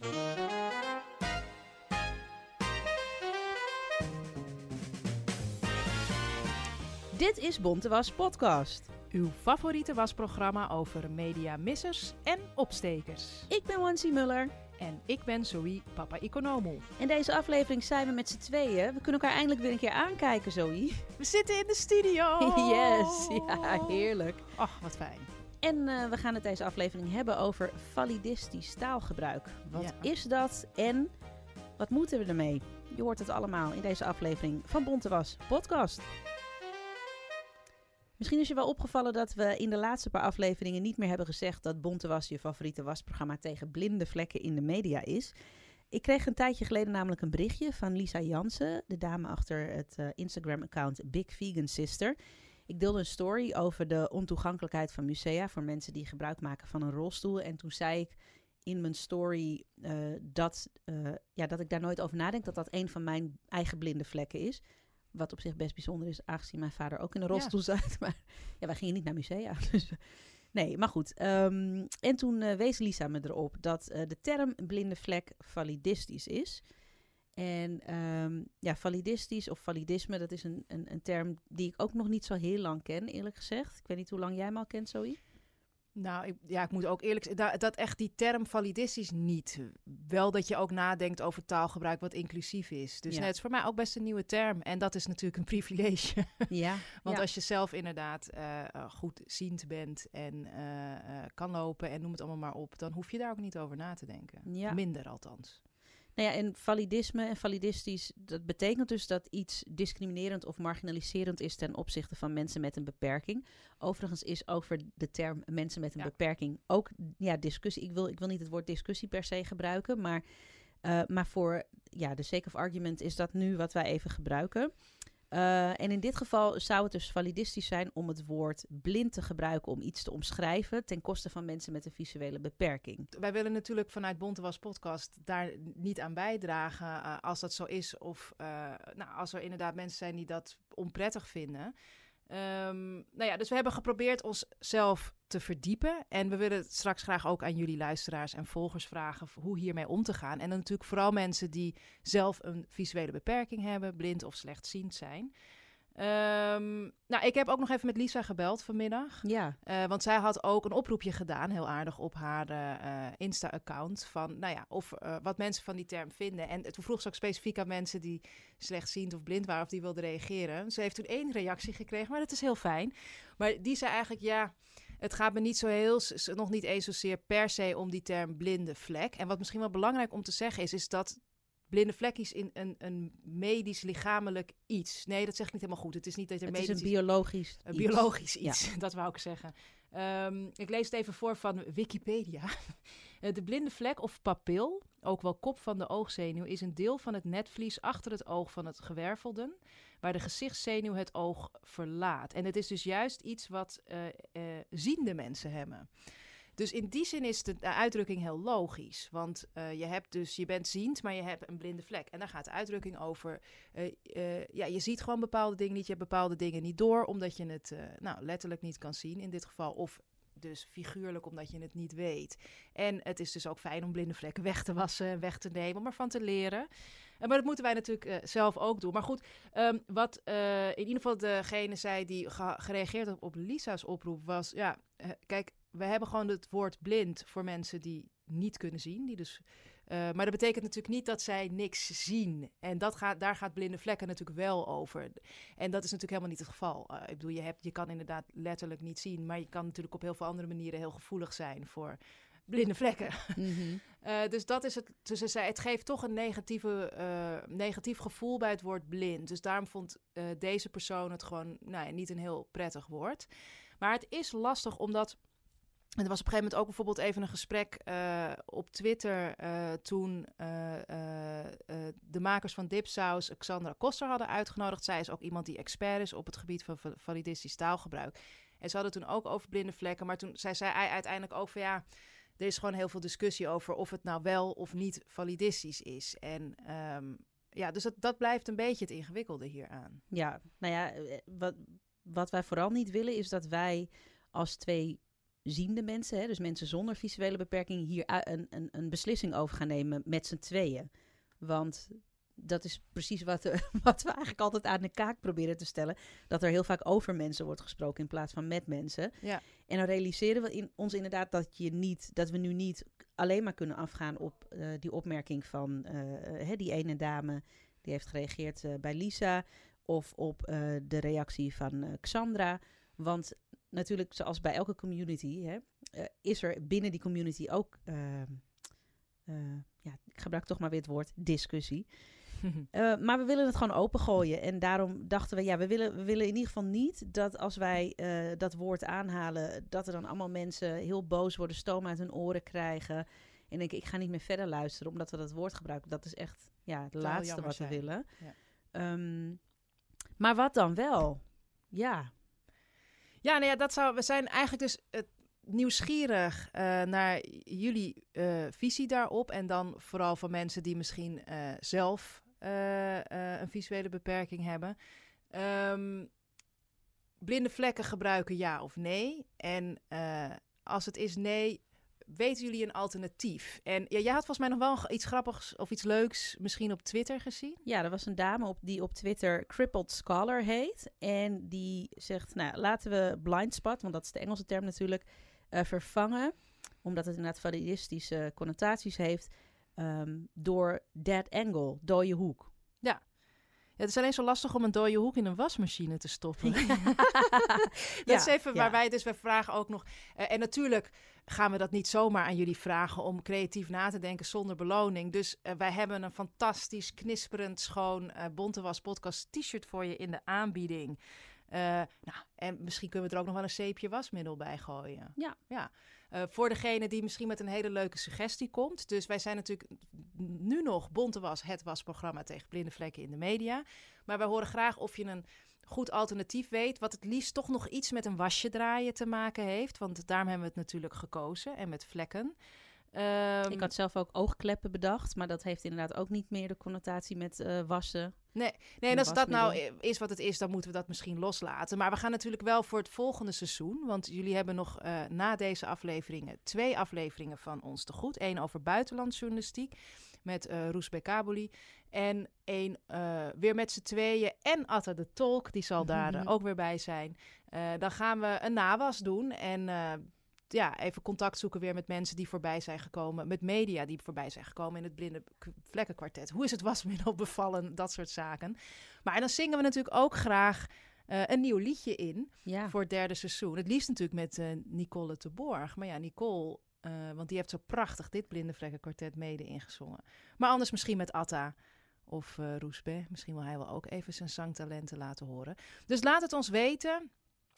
Dit is Bonte Was Podcast. Uw favoriete wasprogramma over mediamissers en opstekers. Ik ben Wansi Muller. En ik ben Zoe Papa Economo. In deze aflevering zijn we met z'n tweeën. We kunnen elkaar eindelijk weer een keer aankijken, Zoe. We zitten in de studio. Yes, ja, heerlijk. Ach, wat fijn. En uh, we gaan het deze aflevering hebben over validistisch taalgebruik. Wat Ja. is dat en wat moeten we ermee? Je hoort het allemaal in deze aflevering van Bonte Was Podcast. Misschien is je wel opgevallen dat we in de laatste paar afleveringen niet meer hebben gezegd dat Bonte Was je favoriete wasprogramma tegen blinde vlekken in de media is. Ik kreeg een tijdje geleden namelijk een berichtje van Lisa Jansen, de dame achter het eh, Instagram-account Big Vegan Sister. Ik deelde een story over de ontoegankelijkheid van musea voor mensen die gebruik maken van een rolstoel. En toen zei ik in mijn story eh, dat, eh, ja, dat ik daar nooit over nadenk, dat dat een van mijn eigen blinde vlekken is. Wat op zich best bijzonder is, aangezien mijn vader ook in een Ja. rolstoel zat. Maar ja, wij gingen niet naar musea. Dus, nee, maar goed. Ehm, en toen eh, wees Lisa me erop dat de term blinde vlek validistisch is. En ehm, ja, validistisch of validisme, dat is een, een, een term die ik ook nog niet zo heel lang ken, eerlijk gezegd. Ik weet niet hoe lang jij hem al kent, Zoe. Nou, ik, ja, ik moet ook eerlijk zeggen, dat, dat echt die term validistisch niet. Wel dat je ook nadenkt over taalgebruik wat inclusief is. Dus Ja. nee, het is voor mij ook best een nieuwe term. En dat is natuurlijk een privilege. Ja, Want ja. als je zelf inderdaad eh, eh, goed bent en eh, kan lopen en noem het allemaal maar op, dan hoef je daar ook niet over na te denken. Ja. Minder althans. Nou ja, en validisme en validistisch, dat betekent dus dat iets discriminerend of marginaliserend is ten opzichte van mensen met een beperking. Overigens is over de term mensen met een Ja. beperking ook ja, discussie. Ik wil, ik wil niet het woord discussie per se gebruiken, maar, eh, maar voor ja, de sake of argument is dat nu wat wij even gebruiken. Eh, en in dit geval zou het dus validistisch zijn om het woord blind te gebruiken om iets te omschrijven ten koste van mensen met een visuele beperking. Wij willen natuurlijk vanuit Bonte Was Podcast daar niet aan bijdragen eh, als dat zo is. Of eh, nou, als er inderdaad mensen zijn die dat onprettig vinden. Ehm, nou ja, dus we hebben geprobeerd onszelf te verdiepen. En we willen straks graag ook aan jullie luisteraars en volgers vragen hoe hiermee om te gaan. En dan natuurlijk vooral mensen die zelf een visuele beperking hebben, blind of slechtziend zijn. Ehm, nou, ik heb ook nog even met Lisa gebeld vanmiddag. Ja, Eh, want zij had ook een oproepje gedaan, heel aardig, op haar eh, Insta-account. Van, nou ja, of eh, wat mensen van die term vinden. En toen vroeg ze ook specifiek aan mensen die slechtziend of blind waren, of die wilden reageren. Ze heeft toen één reactie gekregen, maar dat is heel fijn. Maar die zei eigenlijk, ja, het gaat me niet zo heel, nog niet eens zozeer per se om die term blinde vlek. En wat misschien wel belangrijk om te zeggen is, is dat blinde vlek is in een, een medisch lichamelijk iets. Nee, dat zeg ik niet helemaal goed. Het is niet dat er het is medisch een biologisch een iets. biologisch Ja. iets, dat wou ik zeggen. Ehm, ik lees het even voor van Wikipedia. Eh, de blinde vlek of papil, ook wel kop van de oogzenuw, is een deel van het netvlies achter het oog van het gewervelden, waar de gezichtszenuw het oog verlaat. En het is dus juist iets wat eh, eh, ziende mensen hebben. Dus in die zin is de, uitdrukking heel logisch. Want eh, je, hebt dus, je bent ziend, maar je hebt een blinde vlek. En daar gaat de uitdrukking over. eh, eh, ja, je ziet gewoon bepaalde dingen niet. Je hebt bepaalde dingen niet door, omdat je het nou, letterlijk niet kan zien in dit geval. Of dus figuurlijk, omdat je het niet weet. En het is dus ook fijn om blinde vlekken weg te wassen, weg te nemen, om ervan te leren. Maar dat moeten wij natuurlijk zelf ook doen. Maar goed, ehm, wat in ieder geval degene zei die ge- gereageerd had op Lisa's oproep was... Ja, kijk, we hebben gewoon het woord blind voor mensen die niet kunnen zien. Die dus, eh, maar dat betekent natuurlijk niet dat zij niks zien. En dat gaat, daar gaat blinde vlekken natuurlijk wel over. En dat is natuurlijk helemaal niet het geval. Eh, ik bedoel, je, hebt, je kan inderdaad letterlijk niet zien... maar je kan natuurlijk op heel veel andere manieren heel gevoelig zijn voor blinde vlekken. Mhm. Eh, dus dat is het. Dus ze zei, het geeft toch een negatieve, negatief gevoel bij het woord blind. Dus daarom vond deze persoon het gewoon nou ja, niet een heel prettig woord. Maar het is lastig omdat En er was op een gegeven moment ook bijvoorbeeld even een gesprek uh, op Twitter uh, toen uh, de makers van Dipsaus Xandra Koster hadden uitgenodigd. Zij is ook iemand die expert is op het gebied van validistisch taalgebruik. En ze hadden toen ook over blinde vlekken, maar toen zei zij uiteindelijk ook van ja, er is gewoon heel veel discussie over of het nou wel of niet validistisch is. En um, ja, dus dat, dat blijft een beetje het ingewikkelde hieraan. Ja, nou ja, wat, wat wij vooral niet willen is dat wij als twee ziende mensen, hè, dus mensen zonder visuele beperking, hier een, een, een beslissing over gaan nemen met z'n tweeën. Want dat is precies wat, wat we eigenlijk altijd aan de kaak proberen te stellen. Dat er heel vaak over mensen wordt gesproken in plaats van met mensen. Ja. En dan realiseren we in, ons inderdaad dat, je niet, dat we nu niet alleen maar kunnen afgaan op uh, die opmerking van uh, die ene dame die heeft gereageerd uh, bij Lisa. Of op de reactie van Xandra. Want natuurlijk, zoals bij elke community, hè, uh, is er binnen die community ook, uh, uh, ja, ik gebruik toch maar weer het woord discussie. maar we willen het gewoon opengooien. En daarom dachten we, ja, we willen, we willen in ieder geval niet dat als wij dat woord aanhalen, dat er dan allemaal mensen heel boos worden, stoom uit hun oren krijgen. En denken, ik ga niet meer verder luisteren omdat we dat woord gebruiken. Dat is echt ja, het laatste wat we willen. Ja. Um, maar wat dan wel? Ja, ja, nou ja, dat zou, we zijn eigenlijk dus uh, nieuwsgierig uh, naar jullie uh, visie daarop. En dan vooral van mensen die misschien zelf een visuele beperking hebben. Um, blinde vlekken gebruiken ja of nee? En als het is nee, weten jullie een alternatief? En ja, jij had volgens mij nog wel iets grappigs of iets leuks misschien op Twitter gezien. Ja, er was een dame op, die op Twitter Crippled Scholar heet. En die zegt, nou, laten we blind spot, want dat is de Engelse term natuurlijk, uh, vervangen. Omdat het inderdaad validistische connotaties heeft. Um, door dead angle, dode hoek. Het is alleen zo lastig om een dode hoek in een wasmachine te stoppen. Ja. dat is even waar wij dus, wij vragen ook nog. Uh, en natuurlijk gaan we dat niet zomaar aan jullie vragen om creatief na te denken zonder beloning. Dus uh, wij hebben een fantastisch, knisperend, schoon uh, Bontewas podcast t-shirt voor je in de aanbieding. Uh, nou, en misschien kunnen we er ook nog wel een zeepje wasmiddel bij gooien. Ja. ja. Uh, voor degene die misschien met een hele leuke suggestie komt. Dus wij zijn natuurlijk nu nog Bonte Was, het wasprogramma tegen blinde vlekken in de media. Maar wij horen graag of je een goed alternatief weet, wat het liefst toch nog iets met een wasje draaien te maken heeft. Want daarom hebben we het natuurlijk gekozen en met vlekken. Um, ik had zelf ook oogkleppen bedacht, maar dat heeft inderdaad ook niet meer de connotatie met uh, wassen. Nee, nee en als dat nou is wat het is, dan moeten we dat misschien loslaten. Maar we gaan natuurlijk wel voor het volgende seizoen. Want jullie hebben nog uh, na deze afleveringen twee afleveringen van ons te goed. Eén over buitenlandsjournalistiek met uh, Roes Bekaboli. En één uh, weer met z'n tweeën. En Atta de Tolk, die zal daar ook weer bij zijn. dan gaan we een nawas doen. En ja, even contact zoeken weer met mensen die voorbij zijn gekomen. Met media die voorbij zijn gekomen in het blinde vlekkenkwartet. Hoe is het wasmiddel bevallen? Dat soort zaken. Maar dan zingen we natuurlijk ook graag uh, een nieuw liedje in ja. voor het derde seizoen. Het liefst natuurlijk met uh, Nicole de Borg. Maar ja, Nicole, uh, want die heeft zo prachtig dit blinde vlekkenkwartet mede ingezongen. Maar anders misschien met Atta of Roesbe. Misschien wil hij wel ook even zijn zangtalenten laten horen. Dus laat het ons weten.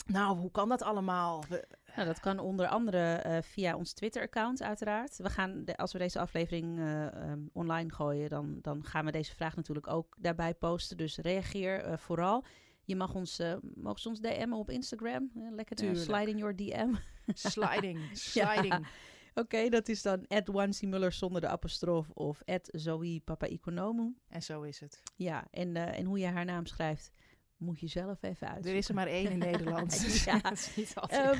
Nou, hoe kan dat allemaal? We... Nou, dat kan onder andere uh, via ons Twitter-account uiteraard. We gaan, de, als we deze aflevering uh, um, online gooien, dan, dan gaan we deze vraag natuurlijk ook daarbij posten. Dus reageer uh, vooral. Je mag ons, mag ons DM'en op Instagram. lekker de sliding your DM. Sliding, sliding. ja. Oké, okay, dat is dan Wansi Muller zonder de apostrof of Zoe Papa Economo. En zo is het. Ja, en, en hoe je haar naam schrijft moet je zelf even uit. Er is er maar één in Nederland. ja.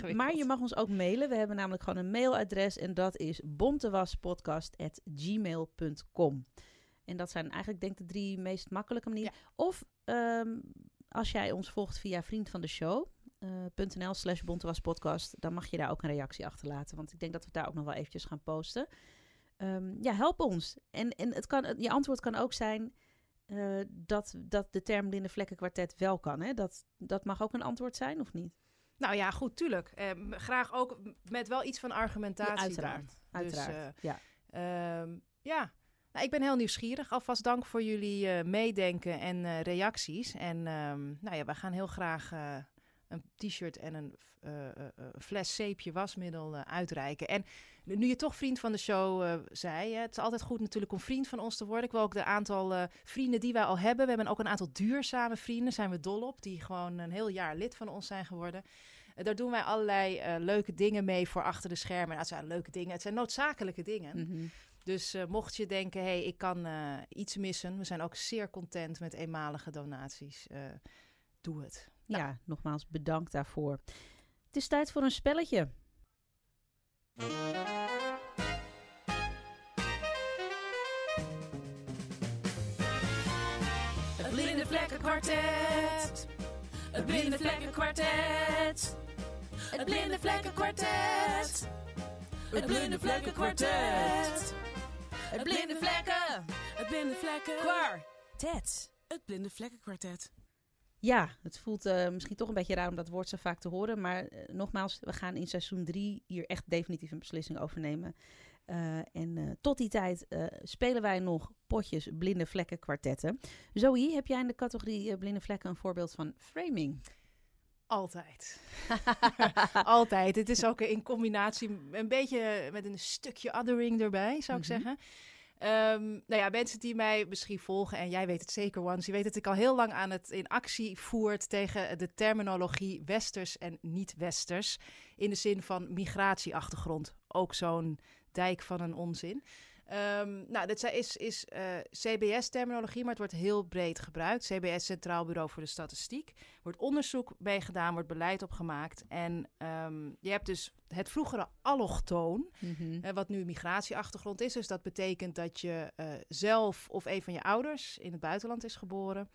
uh, maar je mag ons ook mailen. We hebben namelijk gewoon een mailadres en dat is bontewaspodcast.gmail.com. En dat zijn eigenlijk denk ik de drie meest makkelijke manieren. Ja. Of um, als jij ons volgt via vriend van de show. Uh, slash bontewaspodcast, dan mag je daar ook een reactie achterlaten. Want ik denk dat we daar ook nog wel eventjes gaan posten. Um, ja, help ons. En, en het kan, je antwoord kan ook zijn... Uh, dat, dat de term blinde vlekkenkwartet wel kan. Hè? Dat, dat mag ook een antwoord zijn, of niet? Nou ja, goed, tuurlijk. Eh, graag ook met wel iets van argumentatie ja, uiteraard, daar. Uiteraard, dus, uh, ja. Uh, ja. Nou, ik ben heel nieuwsgierig. Alvast dank voor jullie meedenken en reacties. En ehm, nou ja, we gaan heel graag een t-shirt en een uh, fles zeepje wasmiddel uitreiken. En nu je toch vriend van de show zei, het is altijd goed natuurlijk om vriend van ons te worden. Ik wil ook de aantal vrienden die wij al hebben. We hebben ook een aantal duurzame vrienden, zijn we dol op, die gewoon een heel jaar lid van ons zijn geworden. daar doen wij allerlei leuke dingen mee voor achter de schermen. Nou, het zijn leuke dingen, het zijn noodzakelijke dingen. Mhm. Dus uh, mocht je denken, hé, hey, ik kan uh, iets missen. We zijn ook zeer content met eenmalige donaties. Uh, doe het. Nou. Ja, nogmaals bedankt daarvoor. Het is tijd voor een spelletje. Het blinde vlekken kwartet. Het blinde vlekken kwartet. Het blinde vlekken kwartet. Het blinde vlekken kwartet. Het blinde vlekken. Het blinde vlekken. Kwartet. Het blinde vlekken kwartet. Ja, het voelt uh, misschien toch een beetje raar om dat woord zo vaak te horen. Maar uh, nogmaals, we gaan in seizoen 3 hier echt definitief een beslissing over nemen. Uh, en tot die tijd spelen wij nog potjes blinde vlekken kwartetten. Zoe, heb jij in de categorie blinde vlekken een voorbeeld van framing? Altijd. Altijd. Het is ook in combinatie een beetje met een stukje othering erbij, zou ik mhm. zeggen. Um, nou ja, mensen die mij misschien volgen, en jij weet het zeker, Once, je weet dat ik al heel lang aan het in actie voert tegen de terminologie westers en niet-westers. In de zin van migratieachtergrond. Ook zo'n dijk van een onzin. Um, nou, dit is, is uh, eh, CBS-terminologie, maar het wordt heel breed gebruikt. CBS, Centraal Bureau voor de Statistiek. Er wordt onderzoek bij gedaan, wordt beleid opgemaakt. En um, je hebt dus het vroegere allochtoon, mm wat nu migratieachtergrond is. Dus dat betekent dat je uh, zelf of een van je ouders in het buitenland is geboren.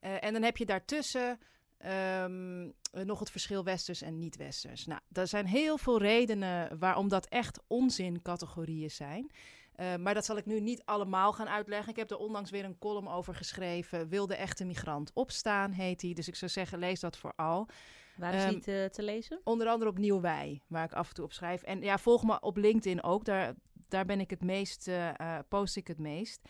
En dan heb je daartussen Um, nog het verschil westers en niet-westers. Nou, er zijn heel veel redenen waarom dat echt onzincategorieën zijn. Uh, maar dat zal ik nu niet allemaal gaan uitleggen. Ik heb er onlangs weer een column over geschreven. Wil de echte migrant opstaan, heet hij. Dus ik zou zeggen, lees dat vooral. Waar is um, die te, te, lezen? Onder andere op Nieuw Wij, waar ik af en toe op schrijf. En ja, volg me op LinkedIn ook. Daar, daar ben ik het meest, uh, post ik het meest.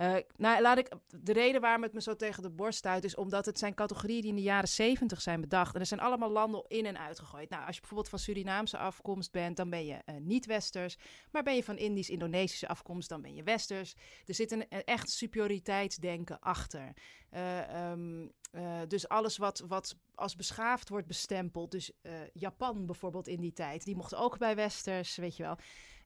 Uh, nou, laat ik, de reden waarom het me zo tegen de borst stuit is omdat het zijn categorieën die in de jaren 70 zijn bedacht. En er zijn allemaal landen in en uitgegooid. Nou, als je bijvoorbeeld van Surinaamse afkomst bent, dan ben je uh, niet westers. Maar ben je van Indisch-Indonesische afkomst, dan ben je westers. Er zit een, echt superioriteitsdenken achter. Um, uh, dus alles wat, wat als beschaafd wordt bestempeld. Dus Japan bijvoorbeeld in die tijd. Die mocht ook bij westers, weet je wel.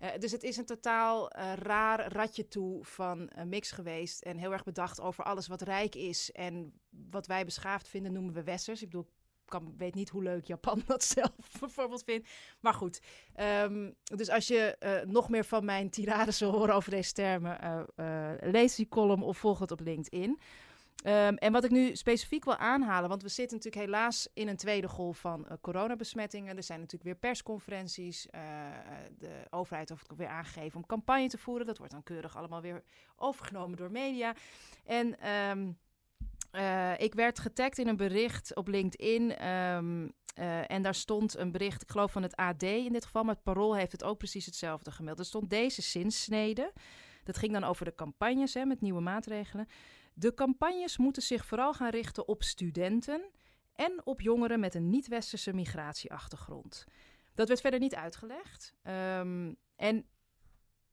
Uh, dus het is een totaal raar ratje toe van mix geweest. En heel erg bedacht over alles wat rijk is. En wat wij beschaafd vinden noemen we westers. Ik bedoel, ik kan, weet niet hoe leuk Japan dat zelf bijvoorbeeld vindt. Maar goed, um, dus als je nog meer van mijn tirades wil horen over deze termen... lees die column of volg het op LinkedIn... Um, en wat ik nu specifiek wil aanhalen, want we zitten natuurlijk helaas in een tweede golf van uh, coronabesmettingen. Er zijn natuurlijk weer persconferenties. Uh, de overheid heeft weer aangegeven om campagne te voeren. Dat wordt dan keurig allemaal weer overgenomen door media. En uh, ik werd getagd in een bericht op LinkedIn. Um, en daar stond een bericht, ik geloof van het AD in dit geval, maar het Parool heeft het ook precies hetzelfde gemeld. Er stond deze zinsnede. Dat ging dan over de campagnes hè, met nieuwe maatregelen. De campagnes moeten zich vooral gaan richten op studenten en op jongeren met een niet-westerse migratieachtergrond. Dat werd verder niet uitgelegd. Um, en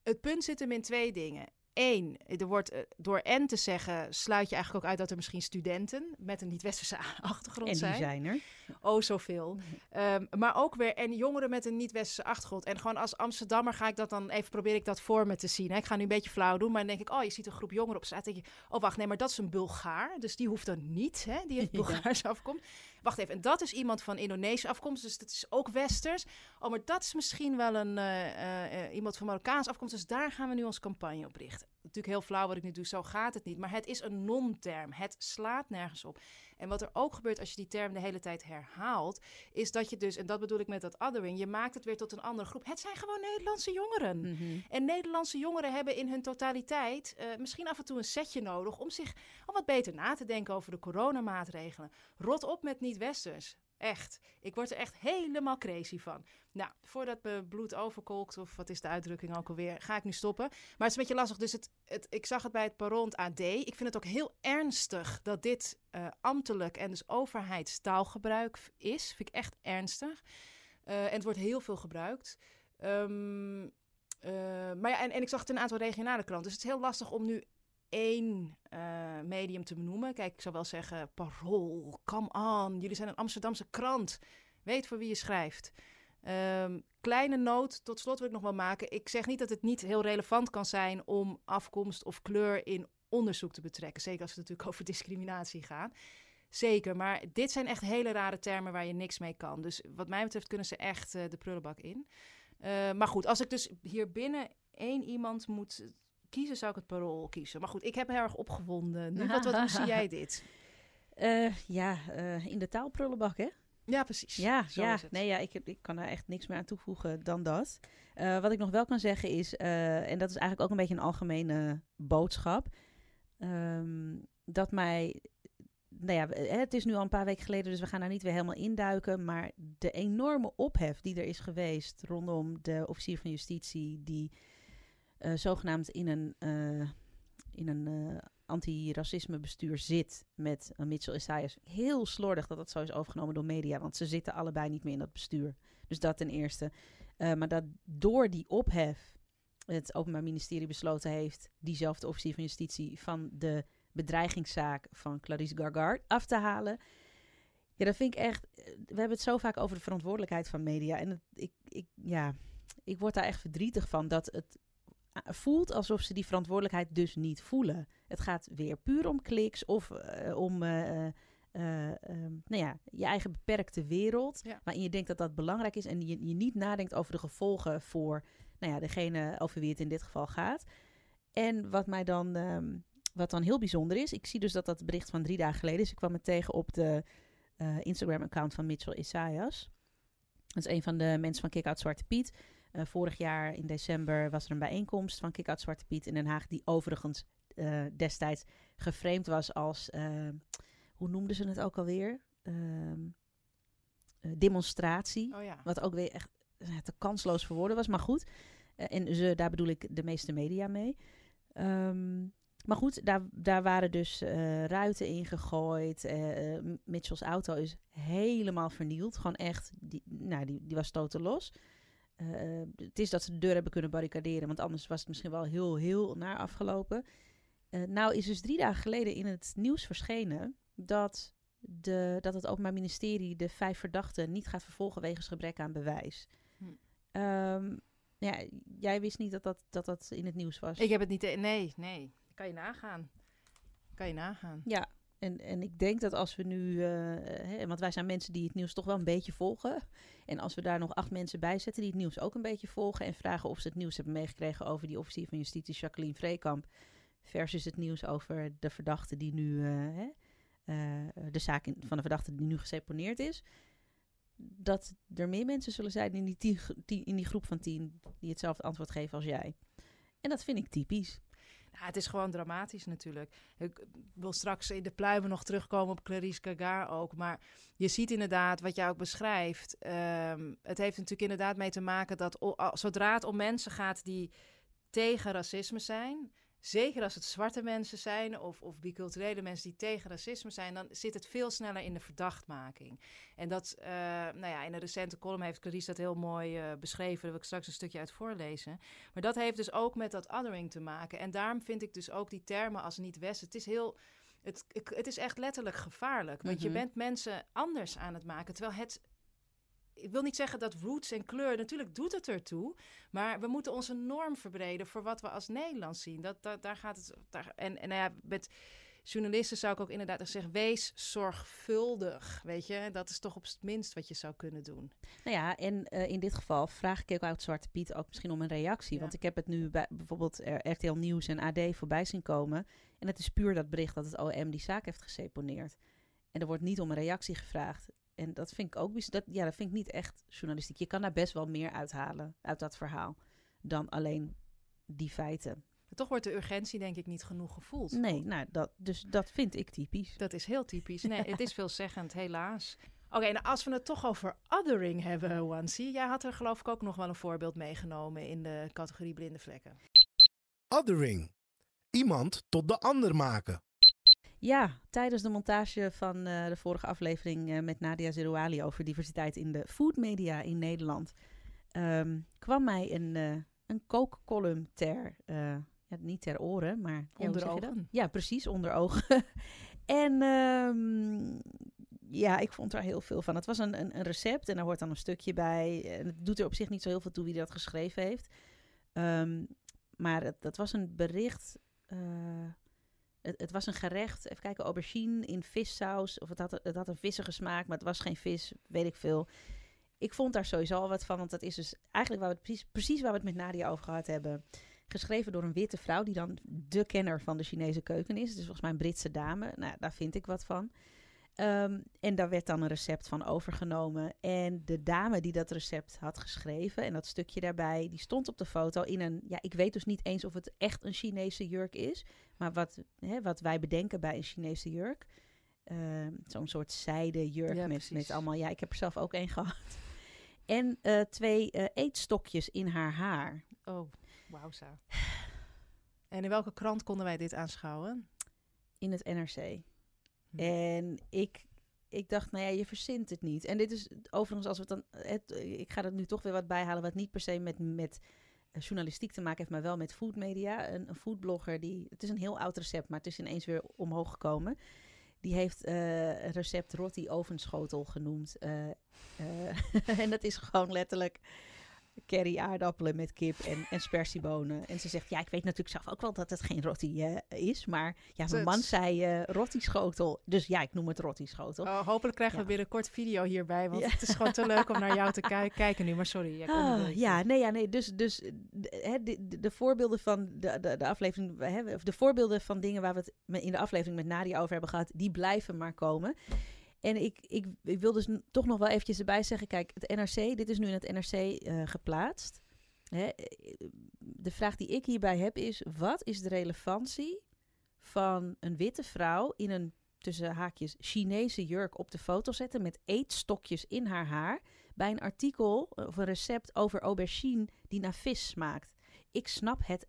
het punt zit hem in twee dingen. Eén, er wordt eh, door en te zeggen, sluit je eigenlijk ook uit dat er misschien studenten met een niet-westerse achtergrond zijn. En die zijn er. Oh, zoveel. Um, maar ook weer, en jongeren met een niet-westerse achtergrond. En gewoon als Amsterdammer ga ik dat dan even, probeer ik dat voor me te zien. Hè. Ik ga nu een beetje flauw doen, maar dan denk ik, oh, je ziet een groep jongeren op straat. denk je, oh wacht, nee, maar dat is een Bulgaar. Dus die hoeft dan niet, hè, die heeft Bulgaars ja. afkomst. Wacht even, en dat is iemand van Indonesische afkomst, dus dat is ook westers. Oh, maar dat is misschien wel een, uh, uh, iemand van Marokkaanse afkomst, dus daar gaan we nu onze campagne op richten. Natuurlijk heel flauw wat ik nu doe, zo gaat het niet. Maar het is een non-term, het slaat nergens op. En wat er ook gebeurt als je die term de hele tijd herhaalt, is dat je dus, en dat bedoel ik met dat othering, je maakt het weer tot een andere groep. Het zijn gewoon Nederlandse jongeren. Mm-hmm. En Nederlandse jongeren hebben in hun totaliteit uh, misschien af en toe een setje nodig om zich al wat beter na te denken over de coronamaatregelen. Rot op met niet-westers. Echt. Ik word er echt helemaal crazy van. Nou, voordat mijn bloed overkolkt, of wat is de uitdrukking ook alweer, ga ik nu stoppen. Maar het is een beetje lastig. Dus het, het, ik zag het bij het Paront AD. Ik vind het ook heel ernstig dat dit uh, ambtelijk en dus overheidstaalgebruik is. Vind ik echt ernstig. Uh, en het wordt heel veel gebruikt. Um, uh, maar ja, en, en ik zag het in een aantal regionale kranten. Dus het is heel lastig om nu één uh, medium te benoemen. Kijk, ik zou wel zeggen, Parool, come on. Jullie zijn een Amsterdamse krant. Weet voor wie je schrijft. Um, kleine noot, tot slot wil ik nog wel maken. Ik zeg niet dat het niet heel relevant kan zijn om afkomst of kleur in onderzoek te betrekken. Zeker als het natuurlijk over discriminatie gaat. Zeker, maar dit zijn echt hele rare termen waar je niks mee kan. Dus wat mij betreft kunnen ze echt uh, de prullenbak in. Uh, maar goed, als ik dus hier binnen één iemand moet kiezen, zou ik het parool kiezen. Maar goed, ik heb heel erg opgewonden. Nu, wat, wat, hoe zie jij dit? Uh, ja, in de taalprullenbak, hè? Ja, precies. Ja, Zo ja. nee, ja ik, ik kan daar echt niks meer aan toevoegen dan dat. Uh, wat ik nog wel kan zeggen is, en dat is eigenlijk ook een beetje een algemene boodschap, um, dat mij, nou ja, het is nu al een paar weken geleden, dus we gaan daar niet weer helemaal induiken, maar de enorme ophef die er is geweest rondom de officier van justitie die uh, zogenaamd in een, in een antiracisme bestuur zit met uh, Mitchell Isaias. Heel slordig dat dat zo is overgenomen door media, want ze zitten allebei niet meer in dat bestuur. Dus dat ten eerste. Uh, maar dat door die ophef het Openbaar Ministerie besloten heeft diezelfde officier van justitie van de bedreigingszaak van Clarice Gargard af te halen. Ja, dat vind ik echt. We hebben het zo vaak over de verantwoordelijkheid van media. En ik, ik, ja, ik word daar echt verdrietig van dat het voelt alsof ze die verantwoordelijkheid dus niet voelen. Het gaat weer puur om kliks of uh, om uh, uh, nou ja, je eigen beperkte wereld. Ja. Waarin je denkt dat dat belangrijk is en je, je niet nadenkt over de gevolgen voor nou ja, degene over wie het in dit geval gaat. En wat mij dan, um, wat dan heel bijzonder is, ik zie dus dat dat bericht van drie dagen geleden is. Ik kwam het tegen op de Instagram-account van Mitchell Isaias. Dat is een van de mensen van Kick Out Zwarte Piet. Uh, vorig jaar in december was er een bijeenkomst van Kick Out Zwarte Piet in Den Haag, die overigens uh, destijds geframed was als, uh, hoe noemden ze het ook alweer? demonstratie. Oh ja. Wat ook weer echt te kansloos voor woorden was, maar goed. en ze, daar bedoel ik de meeste media mee. Um, maar goed, daar, daar waren dus uh, ruiten ingegooid. Uh, Mitchell's auto is helemaal vernield. Gewoon echt, die, nou, die, die was totaal los. Uh, het is dat ze de deur hebben kunnen barricaderen, want anders was het misschien wel heel, heel naar afgelopen. Uh, nou is dus drie dagen geleden in het nieuws verschenen dat, de, dat het Openbaar Ministerie de vijf verdachten niet gaat vervolgen wegens gebrek aan bewijs. Hm. Um, ja, jij wist niet dat dat, dat dat in het nieuws was? Ik heb het niet, nee, nee. Kan je nagaan. Kan je nagaan. Ja, en, en ik denk dat als we nu, uh, hè, want wij zijn mensen die het nieuws toch wel een beetje volgen. En als we daar nog acht mensen bij zetten die het nieuws ook een beetje volgen. En vragen of ze het nieuws hebben meegekregen over die officier van justitie Jacqueline Vreekamp. Versus het nieuws over de verdachte die nu, uh, hè, uh, de zaak van de verdachte die nu geseponeerd is. Dat er meer mensen zullen zijn in die, tien, in die groep van tien die hetzelfde antwoord geven als jij. En dat vind ik typisch. Het is gewoon dramatisch natuurlijk. Ik wil straks in de pluimen nog terugkomen op Clarice Gagar ook. Maar je ziet inderdaad wat jij ook beschrijft. Um, het heeft natuurlijk inderdaad mee te maken dat zodra het om mensen gaat die tegen racisme zijn Zeker als het zwarte mensen zijn of, of biculturele mensen die tegen racisme zijn, dan zit het veel sneller in de verdachtmaking. En dat, uh, nou ja, in een recente column heeft Clarice dat heel mooi uh, beschreven. Daar wil ik straks een stukje uit voorlezen. Maar dat heeft dus ook met dat othering te maken. En daarom vind ik dus ook die termen als niet-west. Het is heel. Het, het is echt letterlijk gevaarlijk. Want mm -hmm. je bent mensen anders aan het maken. Terwijl het ik wil niet zeggen dat roots en kleur, natuurlijk doet het ertoe. Maar we moeten onze norm verbreden voor wat we als Nederlands zien. Dat, dat, daar gaat het. Daar, en en nou ja, met journalisten zou ik ook inderdaad zeggen: wees zorgvuldig. Weet je, dat is toch op het minst wat je zou kunnen doen. Nou ja, en uh, in dit geval vraag ik ook uit Zwarte Piet ook misschien om een reactie. Ja. Want ik heb het nu bij bijvoorbeeld RTL Nieuws en AD voorbij zien komen. En het is puur dat bericht dat het OM die zaak heeft geseponeerd. En er wordt niet om een reactie gevraagd. En dat vind ik ook dat, ja, dat vind ik niet echt journalistiek. Je kan daar best wel meer uithalen uit dat verhaal dan alleen die feiten. Maar toch wordt de urgentie denk ik niet genoeg gevoeld. Nee, nou, dat, dus dat vind ik typisch. Dat is heel typisch. Nee, het is veelzeggend, helaas. Oké, nou als we het toch over othering hebben, Wansi. Jij had er geloof ik ook nog wel een voorbeeld meegenomen in de categorie blinde vlekken. Othering. Iemand tot de ander maken. Ja, tijdens de montage van uh, de vorige aflevering uh, met Nadia Zerouali over diversiteit in de foodmedia in Nederland, um, kwam mij een, uh, een kookcolumn ter, ja, niet ter oren, maar ja, onder ogen. Ja, precies, onder ogen. en um, ja, ik vond er heel veel van. Het was een, een, een, recept en daar hoort dan een stukje bij. En het doet er op zich niet zo heel veel toe wie dat geschreven heeft. Um, maar het, dat was een bericht. Het, het, was een gerecht. Even kijken, aubergine in vissaus. Of het had, het had een vissige smaak, maar het was geen vis, weet ik veel. Ik vond daar sowieso al wat van, want dat is dus eigenlijk waar we precies, precies waar we het met Nadia over gehad hebben. Geschreven door een witte vrouw, die dan de kenner van de Chinese keuken is. Dus volgens mij een Britse dame. Nou, daar vind ik wat van. Um, en daar werd dan een recept van overgenomen. En de dame die dat recept had geschreven en dat stukje daarbij, die stond op de foto in een. Ja, ik weet dus niet eens of het echt een Chinese jurk is. Maar wat, hè, wat wij bedenken bij een Chinese jurk. Uh, Zo'n soort zijde jurk ja, met, met allemaal. Ja, ik heb er zelf ook één gehad. En uh, twee uh, eetstokjes in haar haar. Oh, wauw. En in welke krant konden wij dit aanschouwen? In het NRC. En ik, ik dacht, nou ja, je verzint het niet. En dit is overigens, als we het dan. Het, ik ga er nu toch weer wat bijhalen, wat niet per se met, met eh, journalistiek te maken heeft, maar wel met foodmedia. Een, een foodblogger die. Het is een heel oud recept, maar het is ineens weer omhoog gekomen. Die heeft uh, recept roti ovenschotel genoemd. Uh, en dat is gewoon letterlijk curry aardappelen met kip en, en spersiebonen. En ze zegt, ja, ik weet natuurlijk zelf ook wel dat het geen rotti is. Maar ja, mijn man zei uh, rotti-schotel. Dus ja, ik noem het rotti-schotel. Oh, hopelijk krijgen ja. we binnenkort video hierbij. Want ja. het is gewoon te leuk om naar jou te ki kijken nu. Maar sorry. Oh, ja, nee, ja, nee. Dus, dus de, de, de voorbeelden van de, de, de aflevering... Hè, of de voorbeelden van dingen waar we het in de aflevering met Nadia over hebben gehad... die blijven maar komen. En ik, ik, ik wil dus toch nog wel eventjes erbij zeggen, kijk, het NRC, dit is nu in het NRC eh, geplaatst. Hè, de vraag die ik hierbij heb is, wat is de relevantie van een witte vrouw in een tussen haakjes Chinese jurk op de foto zetten met eetstokjes in haar haar bij een artikel of een recept over aubergine die naar vis smaakt. Ik snap het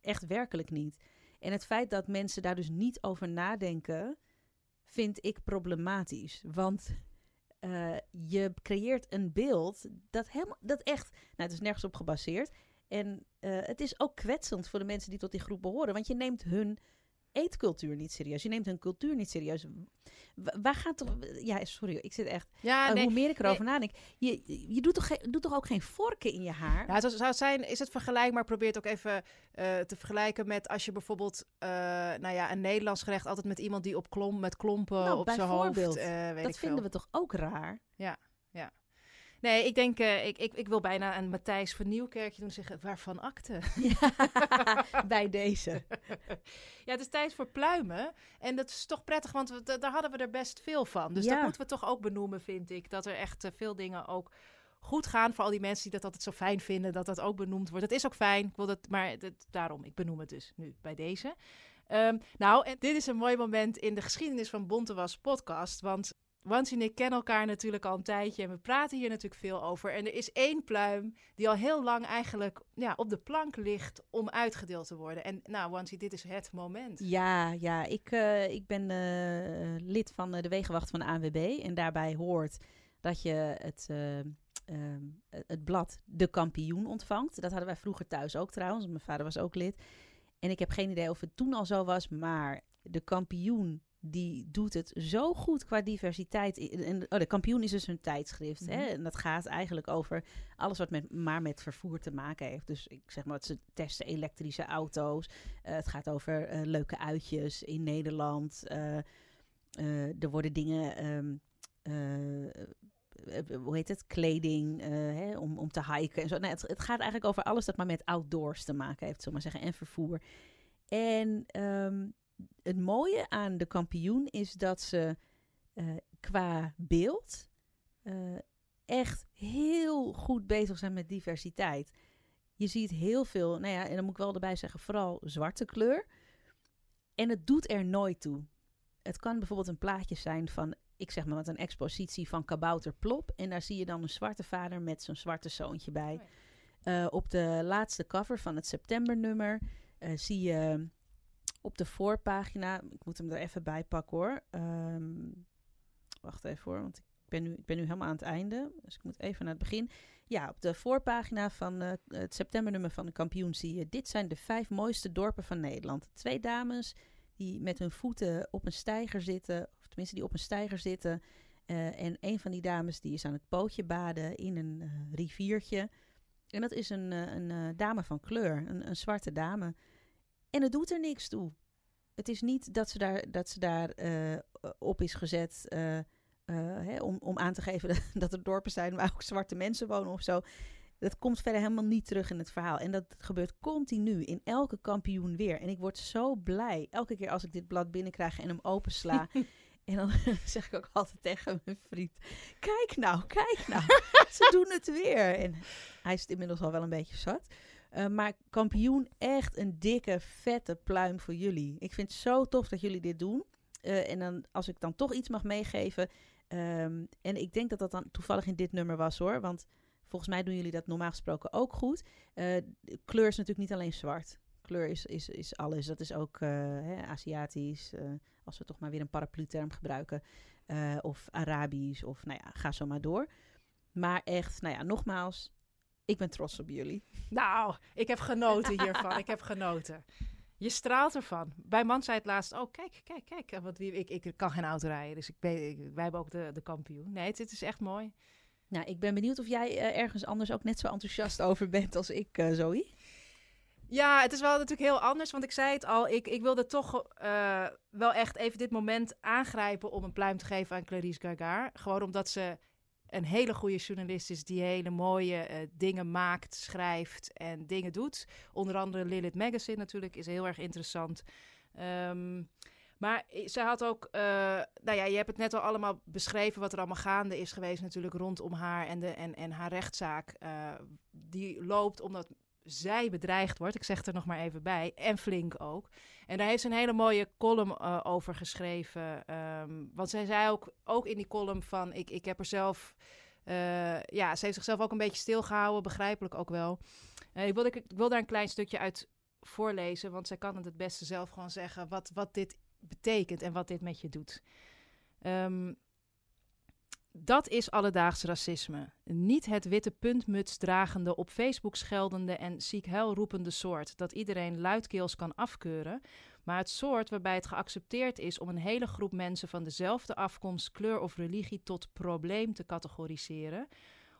echt werkelijk niet. En het feit dat mensen daar dus niet over nadenken, vind ik problematisch. Want uh, je creëert een beeld dat, helemaal, dat echt, nou, het is nergens op gebaseerd. En uh, het is ook kwetsend voor de mensen die tot die groep behoren. Want je neemt hun eetcultuur niet serieus. Je neemt hun cultuur niet serieus. Waar gaat toch... Ja, sorry, ik zit echt... Ja, nee, hoe meer ik erover nee. nadenk. Je, je doet, toch geen, doet toch ook geen vorken in je haar? Ja, het zou zijn, is het vergelijkbaar? Probeer het ook even uh, te vergelijken met als je bijvoorbeeld... Uh, nou ja, een Nederlands gerecht altijd met iemand die op klom, met klompen nou, op zijn hoofd... Weet dat vinden we toch ook raar? Ja. Nee, ik denk, uh, ik, ik, ik wil bijna een Matthijs van Nieuwkerkje doen zeggen, waarvan akte? Ja, bij deze. ja, het is tijd voor pluimen. En dat is toch prettig, want we, daar hadden we er best veel van. Dus ja. dat moeten we toch ook benoemen, vind ik. Dat er echt uh, veel dingen ook goed gaan voor al die mensen die dat altijd zo fijn vinden, dat dat ook benoemd wordt. Dat is ook fijn, ik wil dat, maar dat, daarom, ik benoem het dus nu bij deze. Um, nou, en dit is een mooi moment in de geschiedenis van Bontewas podcast, want Wans en ik kennen elkaar natuurlijk al een tijdje en we praten hier natuurlijk veel over. En er is één pluim die al heel lang eigenlijk ja, op de plank ligt om uitgedeeld te worden. En nou, Wansie, dit is het moment. Ja, ja ik, uh, ik ben uh, lid van de Wegenwacht van de ANWB. En daarbij hoort dat je het, uh, het blad De Kampioen ontvangt. Dat hadden wij vroeger thuis ook trouwens. Mijn vader was ook lid. En ik heb geen idee of het toen al zo was, maar De Kampioen die doet het zo goed qua diversiteit. En, oh, de kampioen is dus een tijdschrift. Mm -hmm. hè? Mhm. En dat gaat eigenlijk over alles wat met, maar met vervoer te maken heeft. Dus ik zeg maar, ze testen elektrische auto's. Uh, het gaat over uh, leuke uitjes in Nederland. Uh, er worden dingen. Um, hoe heet het? Kleding hè, om, om te hiken en zo. Nou, het, het, gaat eigenlijk over alles dat maar met outdoors te maken heeft, zullen maar zeggen, en vervoer. En um, het mooie aan de kampioen is dat ze uh, qua beeld uh, echt heel goed bezig zijn met diversiteit. Je ziet heel veel, nou ja, en dan moet ik wel erbij zeggen, vooral zwarte kleur. En het doet er nooit toe. Het kan bijvoorbeeld een plaatje zijn van ik zeg maar wat, een expositie van Kabouter Plop. En daar zie je dan een zwarte vader met zijn zwarte zoontje bij. Eh, op de laatste cover van het septembernummer eh, zie je op de voorpagina... Ik moet hem er even bij pakken hoor. Ehm, wacht even hoor, want ik ben, nu, ik ben nu helemaal aan het einde. Dus ik moet even naar het begin. Ja, op de voorpagina van eh, het septembernummer van de kampioen zie je... Dit zijn de vijf mooiste dorpen van Nederland. Twee dames die met hun voeten op een steiger zitten... of tenminste die op een steiger zitten... Eh, en een van die dames die is aan het pootje baden in een eh, riviertje. En dat is een, een dame van kleur, een, een zwarte dame. En het doet er niks toe. Het is niet dat ze daar, dat ze daar eh, op is gezet eh, eh, hè, om, om aan te geven dat, dat er dorpen zijn waar ook zwarte mensen wonen of zo. Dat komt verder helemaal niet terug in het verhaal. En dat gebeurt continu in elke kampioen weer. En ik word zo blij elke keer als ik dit blad binnenkrijg en hem opensla. en dan zeg ik ook altijd tegen mijn vriend: Kijk nou, kijk nou. Ze doen het weer. En hij is het inmiddels al wel een beetje zat. Uh, maar kampioen, echt een dikke, vette pluim voor jullie. Ik vind het zo tof dat jullie dit doen. Uh, en dan, als ik dan toch iets mag meegeven. Um, en ik denk dat dat dan toevallig in dit nummer was hoor. Want volgens mij doen jullie dat normaal gesproken ook goed. Uh, kleur is natuurlijk niet alleen zwart. Kleur is, is, is alles. Dat is ook hè, Aziatisch. als we toch maar weer een paraplu-term gebruiken. of Arabisch. Of nou ja, ga zo maar door. Maar echt, nou ja, nogmaals, ik ben trots op jullie. Nou, ik heb genoten hiervan. ik heb genoten. Je straalt ervan. Bij man zei het laatst, oh kijk, kijk, kijk. Want ik, ik, ik kan geen auto rijden, dus ik ben, ik, wij hebben ook de, de kampioen. Nee, het, het, is echt mooi. Nou, ik ben benieuwd of jij uh, ergens anders ook net zo enthousiast over bent als ik, uh, Zoe. Ja, het is wel natuurlijk heel anders, want ik zei het al, ik, ik wilde toch uh, wel echt even dit moment aangrijpen om een pluim te geven aan Clarice Gagar. Gewoon omdat ze een hele goede journalist is die hele mooie uh, dingen maakt, schrijft en dingen doet. Onder andere Lilith Magazine natuurlijk is heel erg interessant. Um, maar ze had ook, uh, nou ja, je hebt het net al allemaal beschreven wat er allemaal gaande is geweest natuurlijk rondom haar en, de, en, en haar rechtszaak. Uh, die loopt omdat zij bedreigd wordt, ik zeg er nog maar even bij, en flink ook. En daar heeft ze een hele mooie column uh, over geschreven. Um, want zij zei ook, ook in die column van, ik, ik heb er zelf, uh, ja, ze heeft zichzelf ook een beetje stilgehouden, begrijpelijk ook wel. Uh, ik, wil, ik, wil daar een klein stukje uit voorlezen, want zij kan het het beste zelf gewoon zeggen wat, wat dit betekent en wat dit met je doet. Um, dat is alledaags racisme. Niet het witte puntmuts dragende, op Facebook scheldende en ziek roepende soort dat iedereen luidkeels kan afkeuren, maar het soort waarbij het geaccepteerd is om een hele groep mensen van dezelfde afkomst, kleur of religie tot probleem te categoriseren,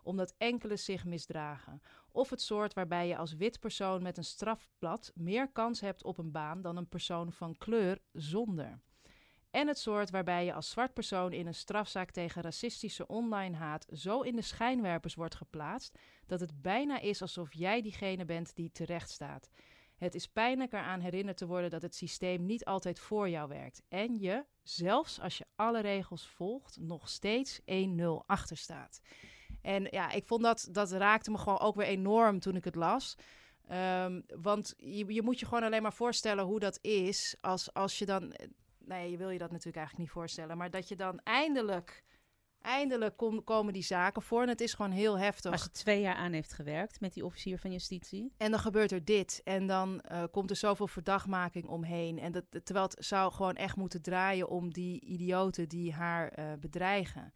omdat enkele zich misdragen. Of het soort waarbij je als wit persoon met een strafblad meer kans hebt op een baan dan een persoon van kleur zonder. En het soort waarbij je als zwart persoon in een strafzaak tegen racistische online haat zo in de schijnwerpers wordt geplaatst dat het bijna is alsof jij diegene bent die terecht staat. Het is pijnlijk eraan herinnerd te worden dat het systeem niet altijd voor jou werkt en je, zelfs als je alle regels volgt, nog steeds 1-0 achter staat. En ja, ik vond dat, dat raakte me gewoon ook weer enorm toen ik het las. Um, want je, je moet je gewoon alleen maar voorstellen hoe dat is als, als je dan nee, je wil je dat natuurlijk eigenlijk niet voorstellen. Maar dat je dan eindelijk, eindelijk kom, komen die zaken voor. En het is gewoon heel heftig. Als je twee jaar aan heeft gewerkt met die officier van justitie. En dan gebeurt er dit. En dan uh, komt er zoveel verdachtmaking omheen. En dat, terwijl het zou gewoon echt moeten draaien om die idioten die haar uh, bedreigen.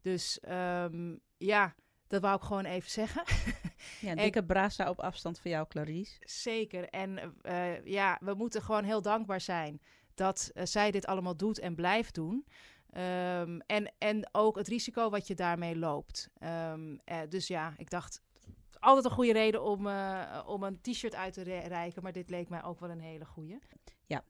Dus um, ja, dat wou ik gewoon even zeggen. Ja, dikke brasa op afstand van jou, Clarice. Zeker. En uh, ja, we moeten gewoon heel dankbaar zijn dat uh, zij dit allemaal doet en blijft doen. Um, en, en ook het risico wat je daarmee loopt. Um, uh, dus ja, ik dacht, altijd een goede reden om, uh, om een t-shirt uit te re reiken. Maar dit leek mij ook wel een hele goede. Ja.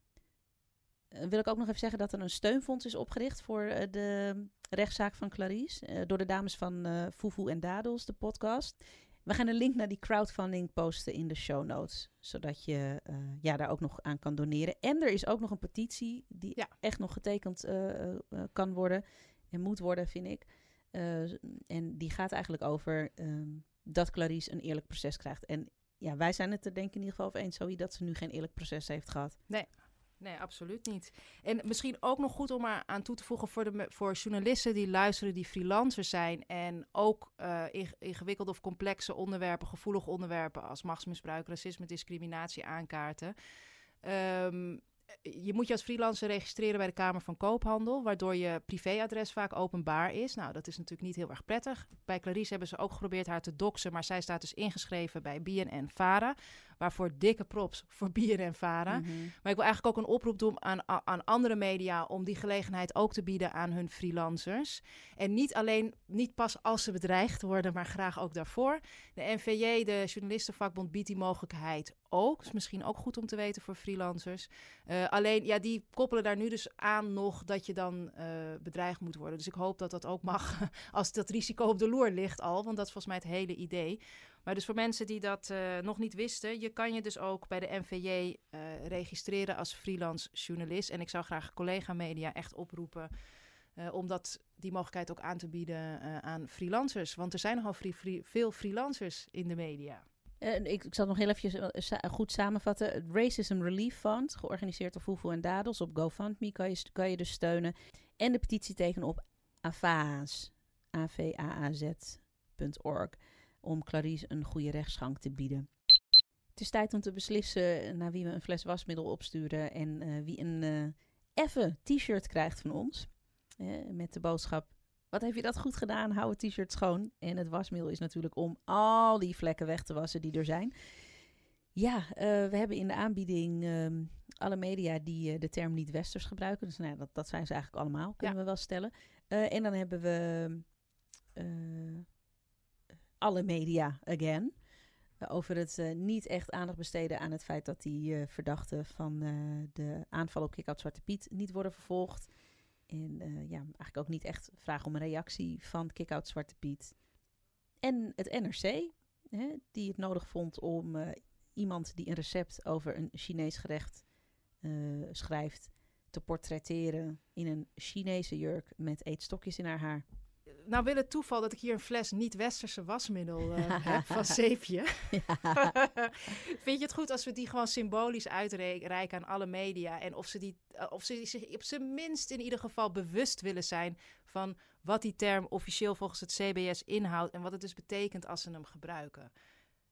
wil ik ook nog even zeggen dat er een steunfonds is opgericht voor de rechtszaak van Clarice. door de dames van Fufu en Dadels, de podcast. We gaan een link naar die crowdfunding posten in de show notes. Zodat je uh, ja, daar ook nog aan kan doneren. En er is ook nog een petitie die ja. echt nog getekend uh, uh, kan worden. En moet worden, vind ik. en die gaat eigenlijk over um, dat Clarice een eerlijk proces krijgt. En ja, wij zijn het er denk ik in ieder geval over eens, Zoe, dat ze nu geen eerlijk proces heeft gehad. Nee, Nee, absoluut niet. En misschien ook nog goed om er aan toe te voegen voor, de, voor journalisten die luisteren, die freelancers zijn en ook ing- ingewikkelde of complexe onderwerpen, gevoelige onderwerpen als machtsmisbruik, racisme, discriminatie aankaarten. Ehm, je moet je als freelancer registreren bij de Kamer van Koophandel, waardoor je privéadres vaak openbaar is. Nou, dat is natuurlijk niet heel erg prettig. Bij Clarice hebben ze ook geprobeerd haar te doxen, maar zij staat dus ingeschreven bij BNN Vara. Waarvoor dikke props voor BNN Vara. Mhm. Maar ik wil eigenlijk ook een oproep doen aan, aan andere media om die gelegenheid ook te bieden aan hun freelancers. En niet alleen, niet pas als ze bedreigd worden, maar graag ook daarvoor. De NVJ, de journalistenvakbond, biedt die mogelijkheid ook. is misschien ook goed om te weten voor freelancers. Eh, alleen, ja, die koppelen daar nu dus aan nog dat je dan eh, bedreigd moet worden. Dus ik hoop dat dat ook mag als dat risico op de loer ligt al. Want dat is volgens mij het hele idee. Maar dus voor mensen die dat eh, nog niet wisten, je kan je dus ook bij de NVJ eh, registreren als freelance journalist. En ik zou graag collega-media echt oproepen eh, om dat, die mogelijkheid ook aan te bieden aan freelancers. Want er zijn nogal veel freelancers in de media. Ik, ik zal nog heel even goed samenvatten. Het Racism Relief Fund, georganiseerd door Fufu en Dadels op GoFundMe, kan je, dus steunen. En de petitie tekenen op AVAAZ, avaaz.org, om Clarice een goede rechtsgang te bieden. Het is tijd om te beslissen naar wie we een fles wasmiddel opsturen en eh, wie een eh effe t-shirt krijgt van ons. Eh, met de boodschap wat heb je dat goed gedaan? Hou het t-shirt schoon. En het wasmiddel is natuurlijk om al die vlekken weg te wassen die er zijn. Ja, we hebben in de aanbieding ehm, alle media die de term niet westers gebruiken. Dus nou, ja, dat, dat zijn ze eigenlijk allemaal, kunnen we wel stellen. En dan hebben we alle media again. Eh, over het eh, niet echt aandacht besteden aan het feit dat die eh, verdachten van de aanval op Kick-Out Zwarte Piet niet worden vervolgd. En ja, eigenlijk ook niet echt vragen om een reactie van Kick-Out Zwarte Piet. En het NRC, hè, die het nodig vond om iemand die een recept over een Chinees gerecht schrijft te portretteren in een Chinese jurk met eetstokjes in haar haar. Nou wil het toeval dat ik hier een fles niet-westerse wasmiddel eh, heb van zeepje. Vind je het goed als we die gewoon symbolisch uitreiken aan alle media? En of ze, die, eh, of ze zich op zijn minst in ieder geval bewust willen zijn van wat die term officieel volgens het CBS inhoudt en wat het dus betekent als ze hem gebruiken.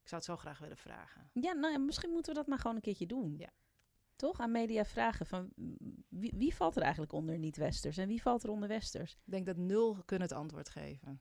Ik zou het zo graag willen vragen. Ja, nou ja, misschien moeten we dat maar gewoon een keertje doen. Ja. Toch? Aan media vragen van wie, wie valt er eigenlijk onder niet-westers en wie valt er onder westers? Ik denk dat nul kunnen het antwoord geven.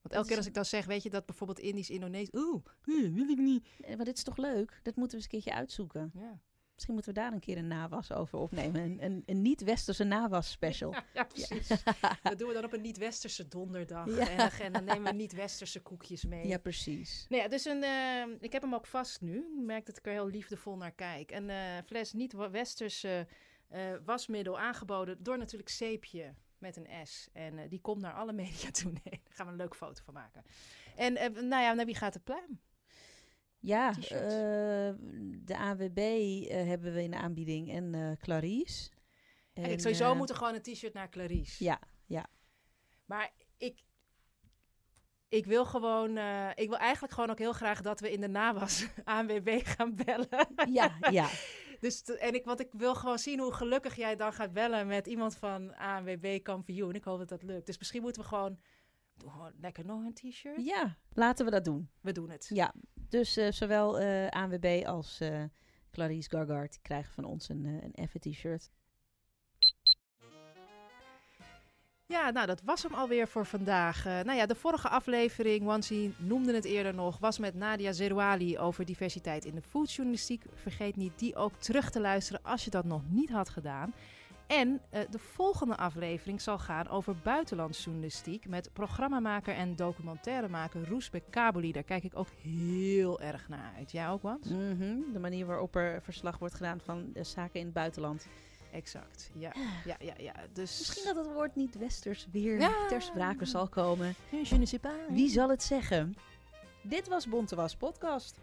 Want elke keer als ik dan zeg, weet je dat bijvoorbeeld Indisch, Indonesisch... Oeh, eh, wil ik niet. Eh, Maar dit is toch leuk? Dat moeten we eens een keertje uitzoeken. Ja, Misschien moeten we daar een keer een nawas over opnemen. Een, een, een niet-westerse nawas special. ja precies. Dat doen we dan op een niet-westerse donderdag. Ja. En, dan, en dan nemen we niet-westerse koekjes mee. Ja, precies. Nou ja, dus een, eh, ik heb hem ook vast nu. Ik merk dat ik er heel liefdevol naar kijk. Een eh, fles niet-westerse eh, wasmiddel aangeboden door natuurlijk Zeepje met een S. En die komt naar alle media toe. Nee, daar gaan we een leuke foto van maken. En nou ja, naar wie gaat de pluim? Ja, eh, de AWB eh, hebben we in de aanbieding en eh Clarice. En, sowieso eh, moet er gewoon een t-shirt naar Clarice. Ja, Maar ik, ik wil gewoon, ik wil eigenlijk gewoon ook heel graag dat we in de nawas ANWB gaan bellen. ja, ja. Dus te- en ik, want ik wil gewoon zien hoe gelukkig jij dan gaat bellen met iemand van ANWB kampioen. Ik hoop dat dat lukt. Dus misschien moeten we gewoon, doen gewoon lekker nog een t-shirt. ja, laten we dat doen. We doen het. Ja, dus eh, zowel eh ANWB als eh, Clarice Gargard krijgen van ons een, een effe t-shirt. Ja, nou dat was hem alweer voor vandaag. Nou ja, de vorige aflevering, Wansi noemde het eerder nog, was met Nadia Zerouali over diversiteit in de foodjournalistiek. Vergeet niet die ook terug te luisteren als je dat nog niet had gedaan. En eh, de volgende aflevering zal gaan over buitenlandsjournalistiek met programmamaker en documentairemaker Roesbek Kaboli. Daar kijk ik ook heel erg naar uit. Jij ook, Wans? Mhm, De manier waarop er verslag wordt gedaan van zaken in het buitenland. Exact. Ja, ja, ja. ja. Dus... Misschien dat het woord niet westers weer Ja. ter sprake zal komen. Je ne sais pas. Wie zal het zeggen? Dit was Bontewas Podcast.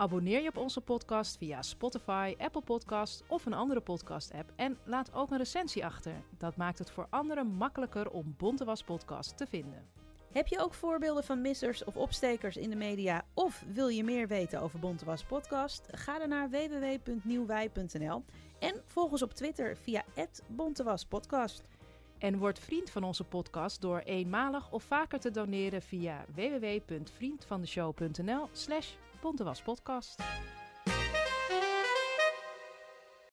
Abonneer je op onze podcast via Spotify, Apple Podcast of een andere podcast-app. En laat ook een recensie achter. Dat maakt het voor anderen makkelijker om Bontewas Podcast te vinden. Heb je ook voorbeelden van missers of opstekers in de media? Of wil je meer weten over Bontewas Podcast? Ga dan naar www.nieuwwij.nl En volg ons op Twitter via @bontewaspodcast. En word vriend van onze podcast door eenmalig of vaker te doneren via www.vriendvandeshow.nl slash bontewaspodcast.